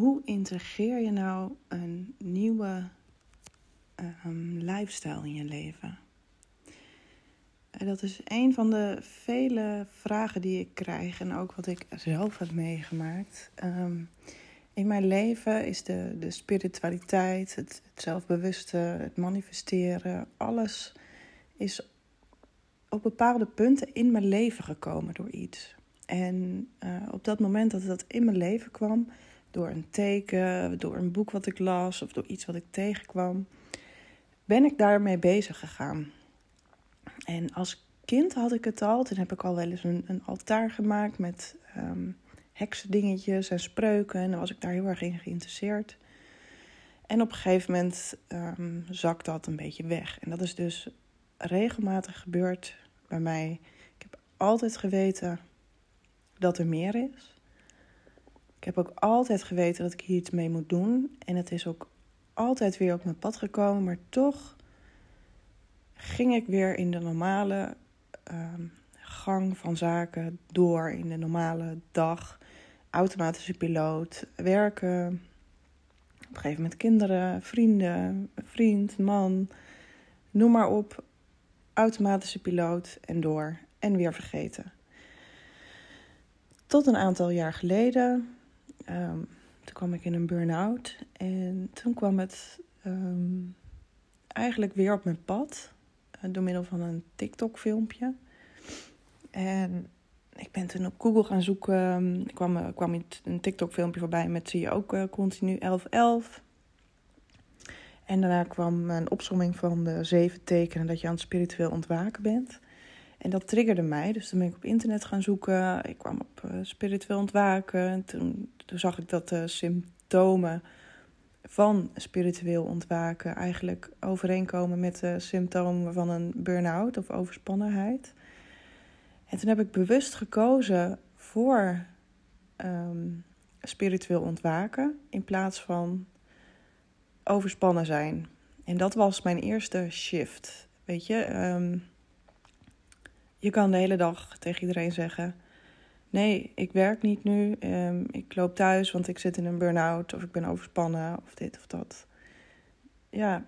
hoe integreer je nou een nieuwe um, lifestyle in je leven? En dat is een van de vele vragen die ik krijg en ook wat ik zelf heb meegemaakt. Um, in mijn leven is de, de spiritualiteit, het, zelfbewuste, het manifesteren, alles is op bepaalde punten in mijn leven gekomen door iets. En uh, op dat moment dat dat in mijn leven kwam, door een teken, door een boek wat ik las of door iets wat ik tegenkwam, ben ik daarmee bezig gegaan. En als kind had ik het al, toen heb ik al wel eens een, een altaar gemaakt met um, heksendingetjes en spreuken. En dan was ik daar heel erg in geïnteresseerd. En op een gegeven moment um, zakt dat een beetje weg. En dat is dus regelmatig gebeurd bij mij. Ik heb altijd geweten dat er meer is. Ik heb ook altijd geweten dat ik hier iets mee moet doen. En het is ook altijd weer op mijn pad gekomen. Maar toch ging ik weer in de normale um, gang van zaken door. In de normale dag. Automatische piloot. Werken. Op een gegeven moment kinderen, vrienden, vriend, man. Noem maar op. Automatische piloot en door. En weer vergeten. Tot een aantal jaar geleden. Um, toen kwam ik in een burn-out. En toen kwam het um, eigenlijk weer op mijn pad. Uh, door middel van een TikTok-filmpje. En ik ben toen op Google gaan zoeken. Ik kwam, uh, kwam een TikTok-filmpje voorbij met zie je ook uh, continu 1111. En daarna kwam een opsomming van de zeven tekenen dat je aan het spiritueel ontwaken bent. En dat triggerde mij. Dus toen ben ik op internet gaan zoeken. Ik kwam op uh, spiritueel ontwaken. En toen, toen zag ik dat de symptomen van spiritueel ontwaken eigenlijk overeenkomen met de symptomen van een burn-out of overspannenheid. En toen heb ik bewust gekozen voor um, spiritueel ontwaken in plaats van overspannen zijn. En dat was mijn eerste shift. Weet je, um, je kan de hele dag tegen iedereen zeggen: Nee, ik werk niet nu. Um, ik loop thuis, want ik zit in een burn-out. Of ik ben overspannen. Of dit of dat. Ja,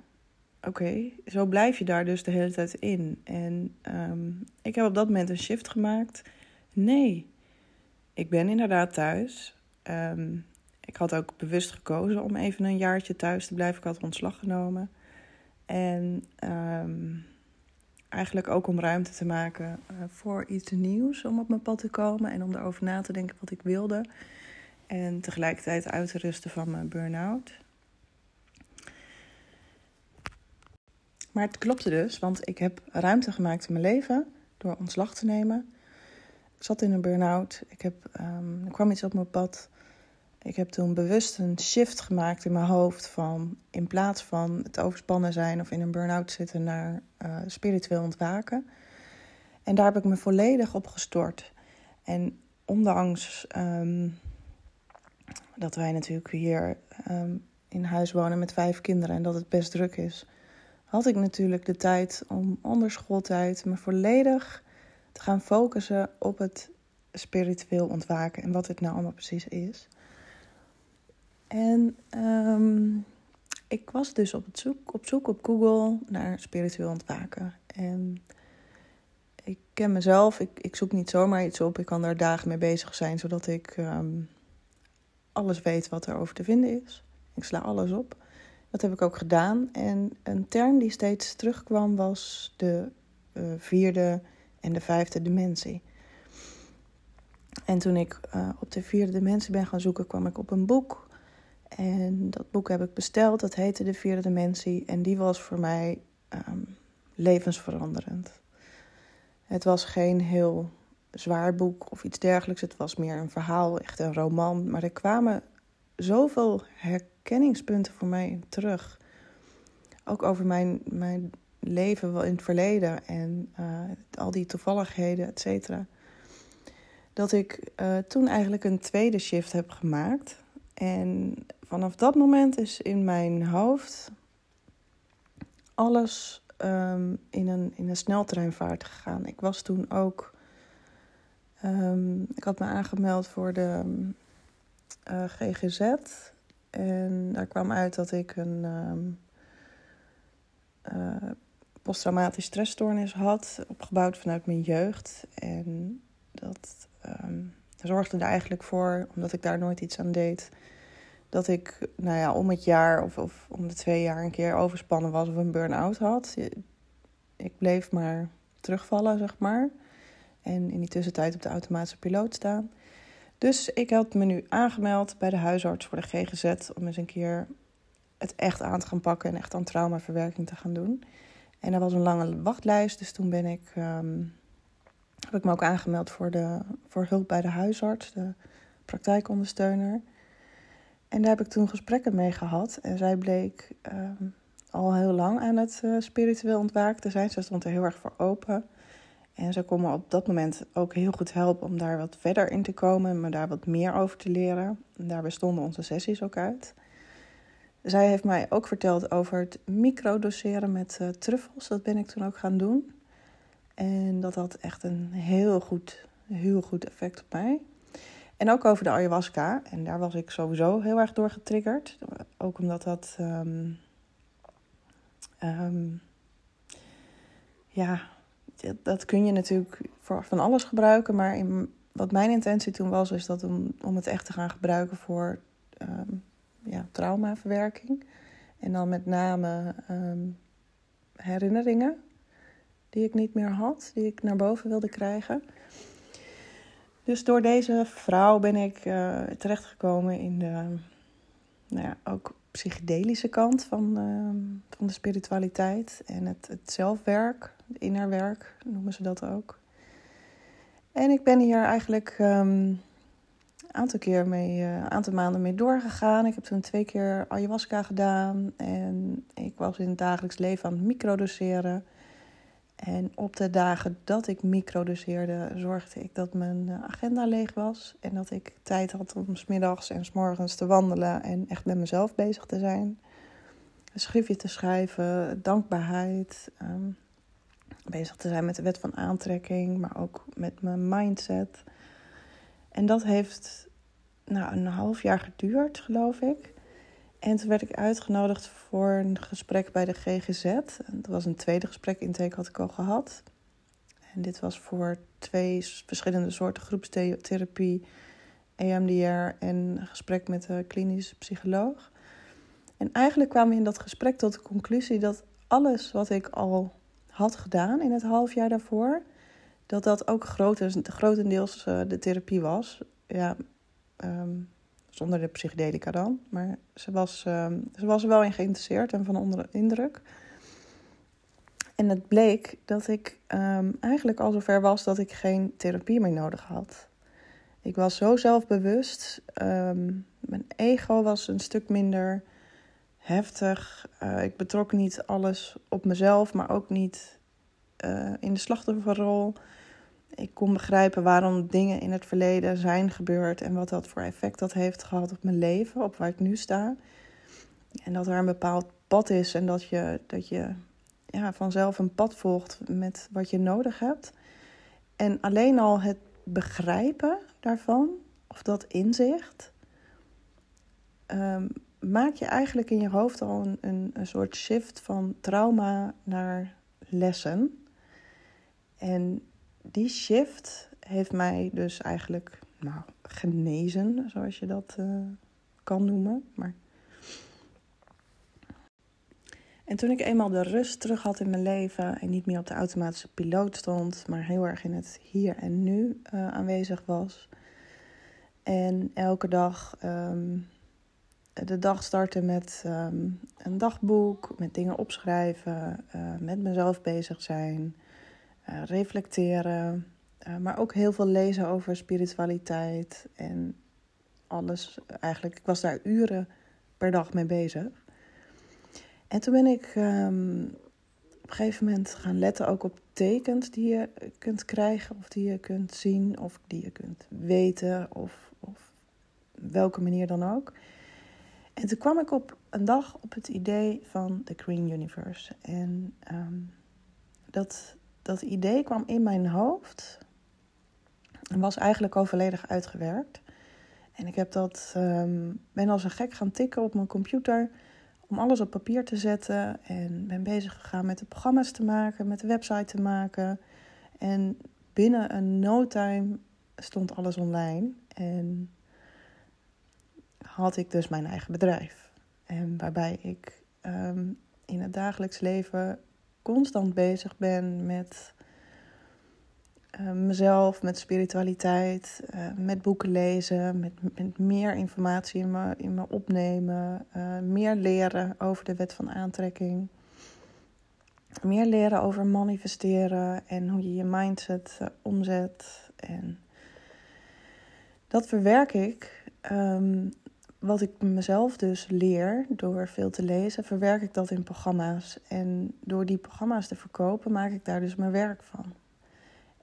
oké. Zo blijf je daar dus de hele tijd in. En um, ik heb op dat moment een shift gemaakt. Nee, ik ben inderdaad thuis. Um, ik had ook bewust gekozen om even een jaartje thuis te blijven. Ik had ontslag genomen. En eigenlijk ook om ruimte te maken uh, voor iets nieuws om op mijn pad te komen en om erover na te denken wat ik wilde. En tegelijkertijd uit te rusten van mijn burn-out. Maar het klopte dus, want ik heb ruimte gemaakt in mijn leven door ontslag te nemen. Ik zat in een burn-out. Ik heb, um, er kwam iets op mijn pad ik heb toen bewust een shift gemaakt in mijn hoofd van in plaats van het overspannen zijn of in een burn-out zitten naar uh, spiritueel ontwaken. En daar heb ik me volledig op gestort. En ondanks um, dat wij natuurlijk hier um, in huis wonen met vijf kinderen en dat het best druk is, had ik natuurlijk de tijd om onder schooltijd me volledig te gaan focussen op het spiritueel ontwaken en wat het nou allemaal precies is. En um, ik was dus op, het zoek, op zoek op Google naar spiritueel ontwaken. En ik ken mezelf, ik, ik zoek niet zomaar iets op. Ik kan daar dagen mee bezig zijn, zodat ik um, alles weet wat er over te vinden is. Ik sla alles op. Dat heb ik ook gedaan. En een term die steeds terugkwam was de uh, vierde en de vijfde dimensie. En toen ik uh, op de vierde dimensie ben gaan zoeken, kwam ik op een boek en dat boek heb ik besteld. Dat heette De Vierde Dimensie. En die was voor mij um, levensveranderend. Het was geen heel zwaar boek of iets dergelijks. Het was meer een verhaal, echt een roman. Maar er kwamen zoveel herkenningspunten voor mij terug. Ook over mijn, mijn leven in het verleden en uh, al die toevalligheden, et cetera. Dat ik uh, toen eigenlijk een tweede shift heb gemaakt. En vanaf dat moment is in mijn hoofd alles um, in, een, in een sneltreinvaart gegaan. Ik was toen ook. Um, ik had me aangemeld voor de eh, GGZ. En daar kwam uit dat ik een um, uh, posttraumatisch stressstoornis had, opgebouwd vanuit mijn jeugd. En dat zorgde er eigenlijk voor, omdat ik daar nooit iets aan deed, dat ik nou ja, om het jaar of, of om de twee jaar een keer overspannen was of een burn-out had. Ik bleef maar terugvallen, zeg maar. En in die tussentijd op de automatische piloot staan. Dus ik had me nu aangemeld bij de huisarts voor de GGZ om eens een keer het echt aan te gaan pakken en echt aan traumaverwerking te gaan doen. En er was een lange wachtlijst, dus toen ben ik, um, heb ik me ook aangemeld voor, de, voor hulp bij de huisarts, de praktijkondersteuner. En daar heb ik toen gesprekken mee gehad. En zij bleek um, al heel lang aan het uh, spiritueel ontwaken zijn. Ze stond er heel erg voor open. En ze kon me op dat moment ook heel goed helpen om daar wat verder in te komen en me daar wat meer over te leren. En daar bestonden onze sessies ook uit. Zij heeft mij ook verteld over het microdoseren met uh, truffels. Dat ben ik toen ook gaan doen. En dat had echt een heel goed, heel goed effect op mij. En ook over de ayahuasca. En daar was ik sowieso heel erg door getriggerd. Ook omdat dat. Um, um, ja, dat kun je natuurlijk voor van alles gebruiken. Maar in, wat mijn intentie toen was, is dat om, om het echt te gaan gebruiken voor um, ja, traumaverwerking. En dan met name herinneringen die ik niet meer had, die ik naar boven wilde krijgen. Dus door deze vrouw ben ik uh, terechtgekomen in de, nou ja, ook psychedelische kant van, uh, van de spiritualiteit en het, het zelfwerk, het innerwerk noemen ze dat ook. En ik ben hier eigenlijk um, aantal keer mee, uh, aantal maanden mee doorgegaan. Ik heb toen twee keer ayahuasca gedaan en ik was in het dagelijks leven aan het microdoseren. En op de dagen dat ik microdoseerde, zorgde ik dat mijn eh, agenda leeg was. En dat ik tijd had om smiddags en s morgens te wandelen en echt met mezelf bezig te zijn. Een schriftje te schrijven, dankbaarheid. Um, bezig te zijn met de wet van aantrekking, maar ook met mijn mindset. En dat heeft nou, een half jaar geduurd, geloof ik. En toen werd ik uitgenodigd voor een gesprek bij de GGZ. Dat was een tweede gesprek, intake had ik al gehad. En dit was voor twee verschillende soorten groepstherapie, EMDR en een gesprek met de klinische psycholoog. En eigenlijk kwamen we in dat gesprek tot de conclusie dat alles wat ik al had gedaan in het half jaar daarvoor, dat dat ook grotendeels uh, de therapie was. Ja, um, zonder de psychedelica dan. Maar ze was, uh, ze was er wel in geïnteresseerd en van onder de indruk. En het bleek dat ik um, eigenlijk al zover was dat ik geen therapie meer nodig had. Ik was zo zelfbewust. Um, mijn ego was een stuk minder heftig. Uh, ik betrok niet alles op mezelf, maar ook niet uh, in de slachtofferrol. Ik kon begrijpen waarom dingen in het verleden zijn gebeurd en wat dat voor effect dat heeft gehad op mijn leven, op waar ik nu sta. En dat er een bepaald pad is en dat je, dat je ja, vanzelf een pad volgt met wat je nodig hebt. En alleen al het begrijpen daarvan, of dat inzicht, um, maak je eigenlijk in je hoofd al een, een, een soort shift van trauma naar lessen. En die shift heeft mij dus eigenlijk nou, genezen, zoals je dat uh, kan noemen. Maar... En toen ik eenmaal de rust terug had in mijn leven en niet meer op de automatische piloot stond, maar heel erg in het hier en nu uh, aanwezig was. En elke dag um, de dag starten met um, een dagboek, met dingen opschrijven, uh, met mezelf bezig zijn uh, reflecteren, uh, maar ook heel veel lezen over spiritualiteit en alles. Eigenlijk, ik was daar uren per dag mee bezig. En toen ben ik um, op een gegeven moment gaan letten ook op tekens die je kunt krijgen, of die je kunt zien, of die je kunt weten, of, of welke manier dan ook. En toen kwam ik op een dag op het idee van de Green Universe. En um, dat dat idee kwam in mijn hoofd en was eigenlijk al volledig uitgewerkt. En ik heb dat, um, ben als een gek gaan tikken op mijn computer om alles op papier te zetten. En ben bezig gegaan met de programma's te maken, met de website te maken. En binnen een no time stond alles online. En had ik dus mijn eigen bedrijf. En waarbij ik ehm, in het dagelijks leven constant bezig ben met uh, mezelf, met spiritualiteit, uh, met boeken lezen, met, met meer informatie in me, in me opnemen, uh, meer leren over de wet van aantrekking, meer leren over manifesteren en hoe je je mindset omzet. En dat verwerk ik. Um, wat ik mezelf dus leer door veel te lezen, verwerk ik dat in programma's. En door die programma's te verkopen, maak ik daar dus mijn werk van.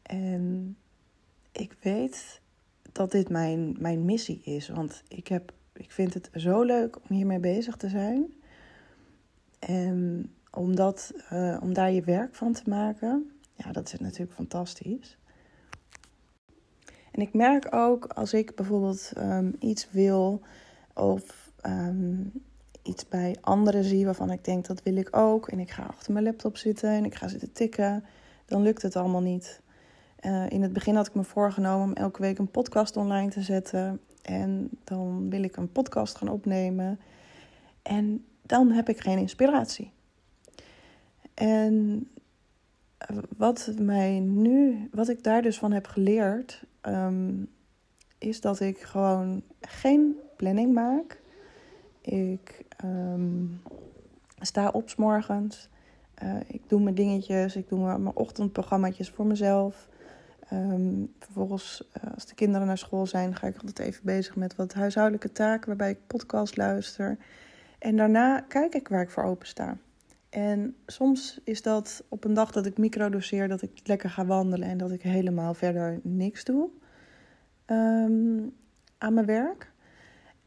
En ik weet dat dit mijn, mijn missie is. Want ik, heb, ik vind het zo leuk om hiermee bezig te zijn. En om, dat, uh, om daar je werk van te maken, ja, dat is natuurlijk fantastisch. En ik merk ook als ik bijvoorbeeld um, iets wil of um, iets bij anderen zie waarvan ik denk dat wil ik ook. En ik ga achter mijn laptop zitten en ik ga zitten tikken. Dan lukt het allemaal niet. Uh, in het begin had ik me voorgenomen om elke week een podcast online te zetten. En dan wil ik een podcast gaan opnemen. En dan heb ik geen inspiratie. En wat mij nu, wat ik daar dus van heb geleerd, um, is dat ik gewoon geen planning maak. Ik um, sta op s morgens. Uh, ik doe mijn dingetjes. Ik doe mijn ochtendprogramma's voor mezelf. Um, vervolgens, uh, als de kinderen naar school zijn, ga ik altijd even bezig met wat huishoudelijke taken, waarbij ik podcast luister. En daarna kijk ik waar ik voor open sta. En soms is dat op een dag dat ik microdoseer, dat ik lekker ga wandelen en dat ik helemaal verder niks doe um, aan mijn werk.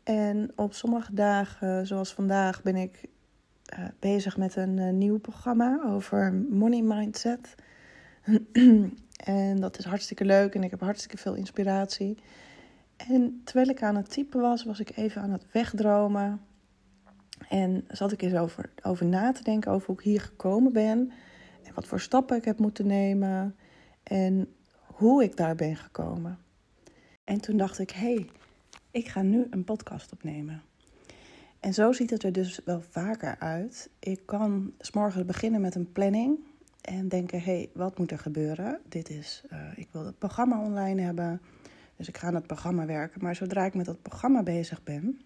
En op sommige dagen, zoals vandaag, ben ik uh, bezig met een uh, nieuw programma over money mindset. en dat is hartstikke leuk en ik heb hartstikke veel inspiratie. En terwijl ik aan het typen was, was ik even aan het wegdromen. En zat ik eens over, over na te denken over hoe ik hier gekomen ben. En wat voor stappen ik heb moeten nemen. En hoe ik daar ben gekomen. En toen dacht ik, hé, hey, ik ga nu een podcast opnemen. En zo ziet het er dus wel vaker uit. Ik kan s morgens beginnen met een planning en denken: hé, hey, wat moet er gebeuren? Dit is, uh, ik wil het programma online hebben, dus ik ga aan het programma werken. Maar zodra ik met dat programma bezig ben,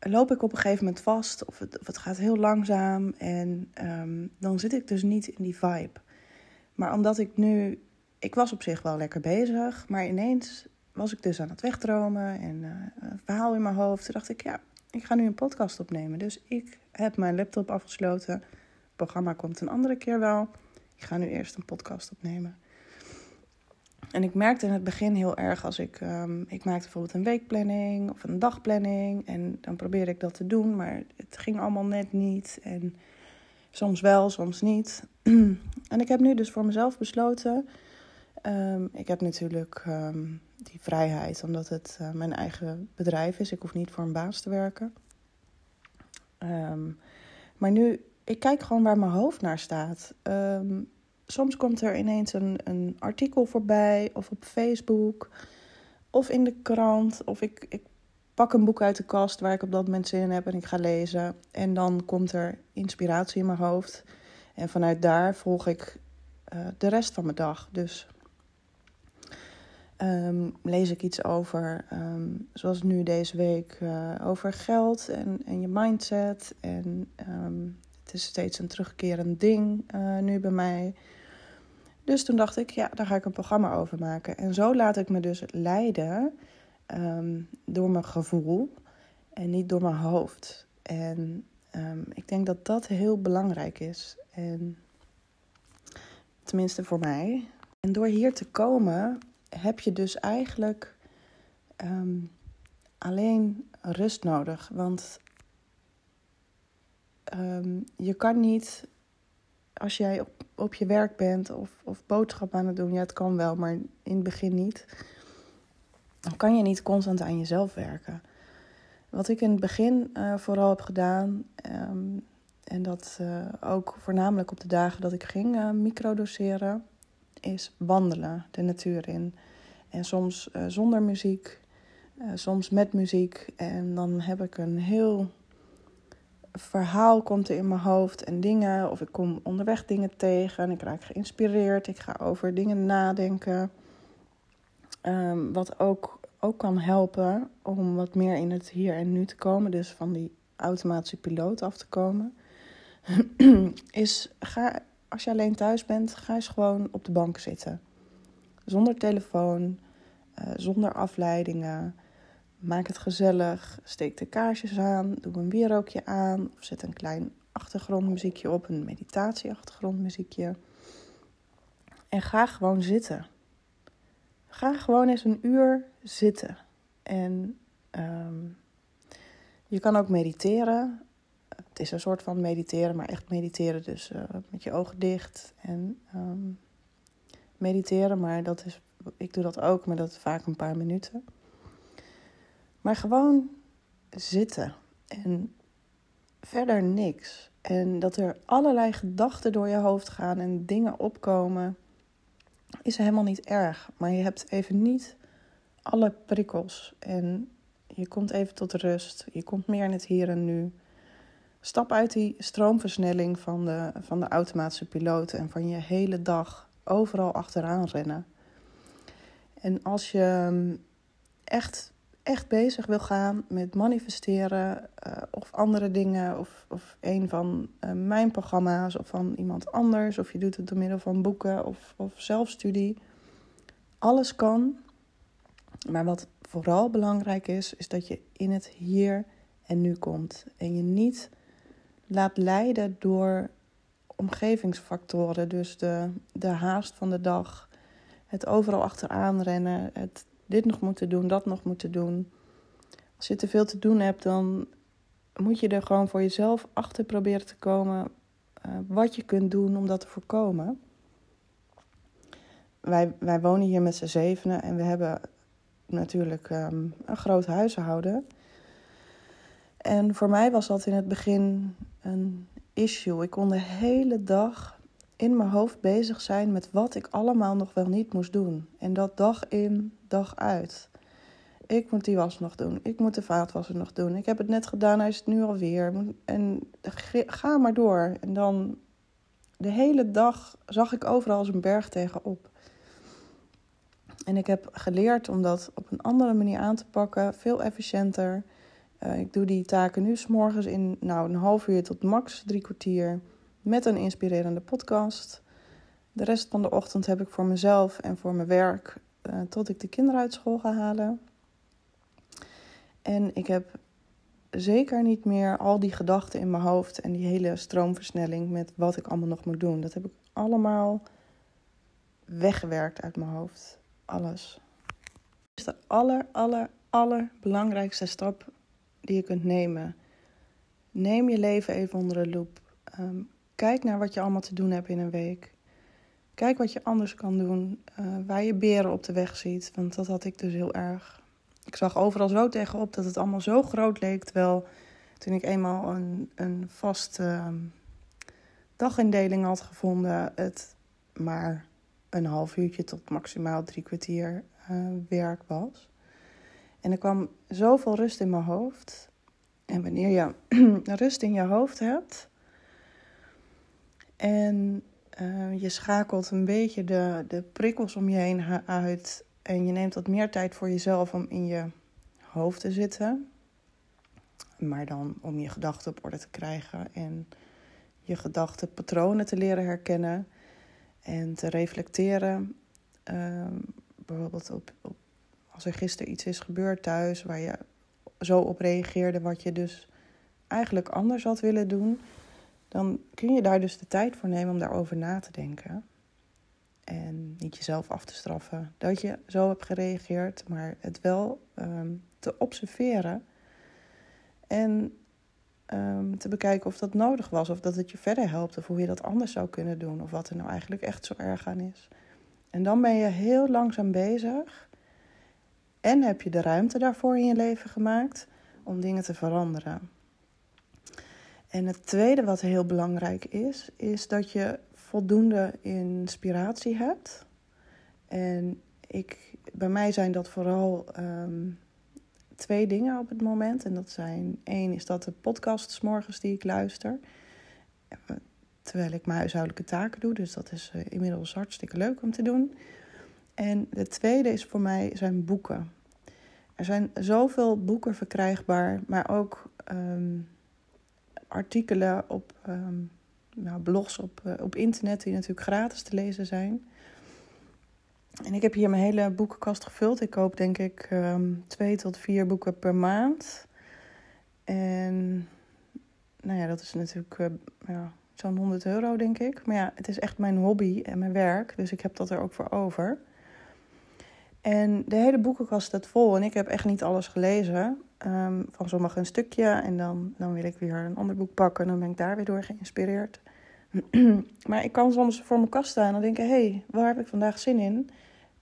loop ik op een gegeven moment vast of het, het gaat heel langzaam en um, dan zit ik dus niet in die vibe. Maar omdat ik nu, ik was op zich wel lekker bezig, maar ineens was ik dus aan het wegdromen en uh, verhaal in mijn hoofd. Toen dacht ik, ja, ik ga nu een podcast opnemen. Dus ik heb mijn laptop afgesloten. Het programma komt een andere keer wel. Ik ga nu eerst een podcast opnemen. En ik merkte in het begin heel erg als ik... Um, ik maakte bijvoorbeeld een weekplanning of een dagplanning. En dan probeerde ik dat te doen, maar het ging allemaal net niet. En soms wel, soms niet. en ik heb nu dus voor mezelf besloten... Um, ik heb natuurlijk um, die vrijheid, omdat het uh, mijn eigen bedrijf is. Ik hoef niet voor een baas te werken. Um, maar nu, ik kijk gewoon waar mijn hoofd naar staat. soms komt er ineens een, een artikel voorbij, of op Facebook, of in de krant, of ik, ik pak een boek uit de kast waar ik op dat moment zin in heb en ik ga lezen. En dan komt er inspiratie in mijn hoofd. En vanuit daar volg ik uh, de rest van mijn dag. Dus um, lees ik iets over, um, zoals nu deze week, uh, over geld en, en je mindset. En um, het is steeds een terugkerend ding uh, nu bij mij. Dus toen dacht ik, ja, daar ga ik een programma over maken. En zo laat ik me dus leiden door mijn gevoel en niet door mijn hoofd. En ik denk dat dat heel belangrijk is. En tenminste voor mij. En door hier te komen heb je dus eigenlijk um, alleen rust nodig. Want um, je kan niet, als jij op, op je werk bent of, of boodschap aan het doen, ja, het kan wel, maar in het begin niet. dan kan je niet constant aan jezelf werken. Wat ik in het begin uh, vooral heb gedaan, um, en dat uh, ook voornamelijk op de dagen dat ik ging uh, microdoseren, is wandelen de natuur in. En soms zonder muziek, soms met muziek. En dan heb ik een heel verhaal komt er in mijn hoofd en dingen. Of ik kom onderweg dingen tegen en ik raak geïnspireerd. Ik ga over dingen nadenken. Um, wat ook, ook kan helpen om wat meer in het hier en nu te komen. Dus van die automatische piloot af te komen. is ga, als je alleen thuis bent, ga eens gewoon op de bank zitten. Zonder telefoon, uh, zonder afleidingen. Maak het gezellig. Steek de kaarsjes aan. Doe een wierookje aan. Of zet een klein achtergrondmuziekje op. Een meditatieachtergrondmuziekje. En ga gewoon zitten. Ga gewoon eens een uur zitten. En um, je kan ook mediteren. Is een soort van mediteren, maar echt mediteren. Dus uh, met je ogen dicht. En um, mediteren, maar dat is, ik doe dat ook, maar dat is vaak een paar minuten. Maar gewoon zitten en verder niks. En dat er allerlei gedachten door je hoofd gaan en dingen opkomen, is helemaal niet erg. Maar je hebt even niet alle prikkels. En je komt even tot rust. Je komt meer in het hier en nu. Stap uit die stroomversnelling van de, van de automatische piloot en van je hele dag overal achteraan rennen. En als je echt echt bezig wil gaan met manifesteren uh, of andere dingen, of, of een van uh, mijn programma's of van iemand anders, of je doet het door middel van boeken of, of zelfstudie. Alles kan. Maar wat vooral belangrijk is, is dat je in het hier en nu komt. En je niet laat leiden door omgevingsfactoren. Dus de, de haast van de dag, het overal achteraan rennen, het dit nog moeten doen, dat nog moeten doen. Als je te veel te doen hebt, dan moet je er gewoon voor jezelf achter proberen te komen uh, wat je kunt doen om dat te voorkomen. Wij, wij wonen hier met z'n zevenen en we hebben natuurlijk um, een groot huishouden. En voor mij was dat in het begin een issue. Ik kon de hele dag in mijn hoofd bezig zijn met wat ik allemaal nog wel niet moest doen. En dat dag in, dag uit. Ik moet die was nog doen. Ik moet de vaatwasser nog doen. Ik heb het net gedaan, hij is het nu alweer. En ga maar door. En dan de hele dag zag ik overal als een berg tegenop. En ik heb geleerd om dat op een andere manier aan te pakken, veel efficiënter. Uh, ik doe die taken nu s morgens in nou, een half uur tot max drie kwartier met een inspirerende podcast. De rest van de ochtend heb ik voor mezelf en voor mijn werk uh, tot ik de kinderen uit school ga halen. En ik heb zeker niet meer al die gedachten in mijn hoofd en die hele stroomversnelling met wat ik allemaal nog moet doen. Dat heb ik allemaal weggewerkt uit mijn hoofd. Alles. Dat is de aller, aller, allerbelangrijkste stap die je kunt nemen. Neem je leven even onder de loep. Um, kijk naar wat je allemaal te doen hebt in een week. Kijk wat je anders kan doen, uh, waar je beren op de weg ziet. Want dat had ik dus heel erg. Ik zag overal zo tegenop dat het allemaal zo groot leek. Terwijl toen ik eenmaal een, een vaste uh, dagindeling had gevonden, het maar een half uurtje tot maximaal drie kwartier uh, werk was. En er kwam zoveel rust in mijn hoofd. En wanneer je rust in je hoofd hebt en uh, je schakelt een beetje de, de prikkels om je heen uit. En je neemt wat meer tijd voor jezelf om in je hoofd te zitten. Maar dan om je gedachten op orde te krijgen en je gedachtenpatronen te leren herkennen en te reflecteren. Uh, bijvoorbeeld op, als er gisteren iets is gebeurd thuis waar je zo op reageerde, wat je dus eigenlijk anders had willen doen dan kun je daar dus de tijd voor nemen om daarover na te denken. En niet jezelf af te straffen dat je zo hebt gereageerd, maar het wel um, te observeren. En um, te bekijken of dat nodig was, of dat het je verder helpt, of hoe je dat anders zou kunnen doen, of wat er nou eigenlijk echt zo erg aan is. En dan ben je heel langzaam bezig En heb je de ruimte daarvoor in je leven gemaakt om dingen te veranderen. En het tweede wat heel belangrijk is, is dat je voldoende inspiratie hebt. En ik, bij mij zijn dat vooral ehm, twee dingen op het moment. En dat zijn, één is dat de podcasts morgens die ik luister. Terwijl ik mijn huishoudelijke taken doe. Dus dat is uh, inmiddels hartstikke leuk om te doen. En de tweede is voor mij zijn boeken. Er zijn zoveel boeken verkrijgbaar, maar ook ehm, artikelen op ehm, nou, blogs op, uh, op internet die natuurlijk gratis te lezen zijn. En ik heb hier mijn hele boekenkast gevuld. Ik koop denk ik um, twee tot vier boeken per maand. En nou ja, dat is natuurlijk uh, ja, zo'n 100 euro denk ik. Maar ja, het is echt mijn hobby en mijn werk. Dus ik heb dat er ook voor over. En de hele boekenkast staat vol. En ik heb echt niet alles gelezen. Um, van sommige een stukje. En dan, dan wil ik weer een ander boek pakken. En dan ben ik daar weer door geïnspireerd. maar ik kan soms voor mijn kast staan en denken: hé, hey, waar heb ik vandaag zin in?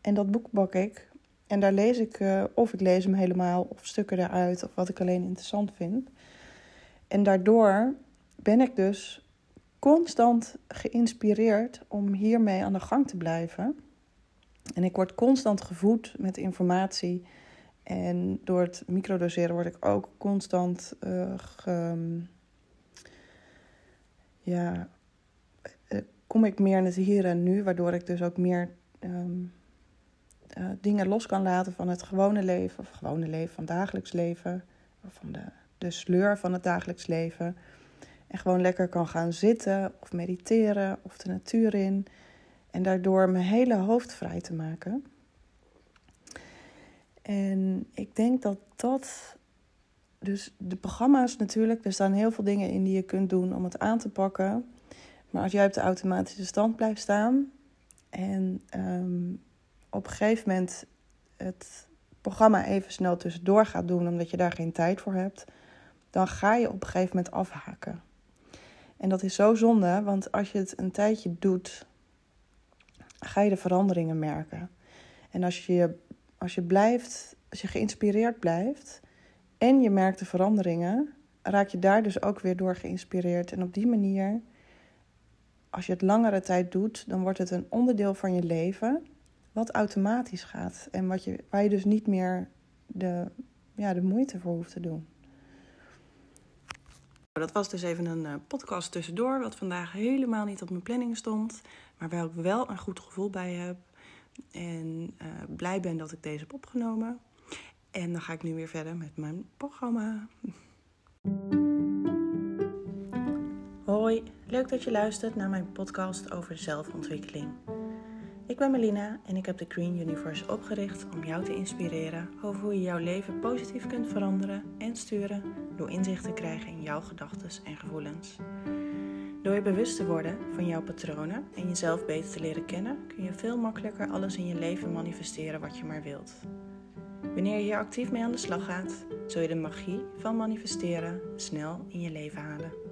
En dat boek bak ik. En daar lees ik, uh, of ik lees hem helemaal, of stukken eruit, of wat ik alleen interessant vind. En daardoor ben ik dus constant geïnspireerd om hiermee aan de gang te blijven. En ik word constant gevoed met informatie. En door het microdoseren word ik ook constant ge, ja, uh, kom ik meer in het hier en nu, waardoor ik dus ook meer um, uh, dingen los kan laten van het gewone leven, of gewone leven van het dagelijks leven, of van de, de sleur van het dagelijks leven. En gewoon lekker kan gaan zitten of mediteren of de natuur in. En daardoor mijn hele hoofd vrij te maken. En ik denk dat dat. Dus de programma's natuurlijk, er staan heel veel dingen in die je kunt doen om het aan te pakken. Maar als jij op de automatische stand blijft staan en um, op een gegeven moment het programma even snel tussendoor gaat doen omdat je daar geen tijd voor hebt, dan ga je op een gegeven moment afhaken. En dat is zo zonde, want als je het een tijdje doet, ga je de veranderingen merken. En als je, als je blijft, als je geïnspireerd blijft en je merkt de veranderingen, raak je daar dus ook weer door geïnspireerd. En op die manier, als je het langere tijd doet, dan wordt het een onderdeel van je leven wat automatisch gaat. En wat je, waar je dus niet meer de, ja, de moeite voor hoeft te doen. Dat was dus even een uh, podcast tussendoor, wat vandaag helemaal niet op mijn planning stond, maar waar ik wel een goed gevoel bij heb. En uh, blij ben dat ik deze heb opgenomen. En dan ga ik nu weer verder met mijn programma. Hoi, leuk dat je luistert naar mijn podcast over zelfontwikkeling. Ik ben Melina en ik heb de Green Universe opgericht om jou te inspireren over hoe je jouw leven positief kunt veranderen en sturen door inzicht te krijgen in jouw gedachten en gevoelens. Door je bewust te worden van jouw patronen en jezelf beter te leren kennen, kun je veel makkelijker alles in je leven manifesteren wat je maar wilt. Wanneer je hier actief mee aan de slag gaat, zul je de magie van manifesteren snel in je leven halen.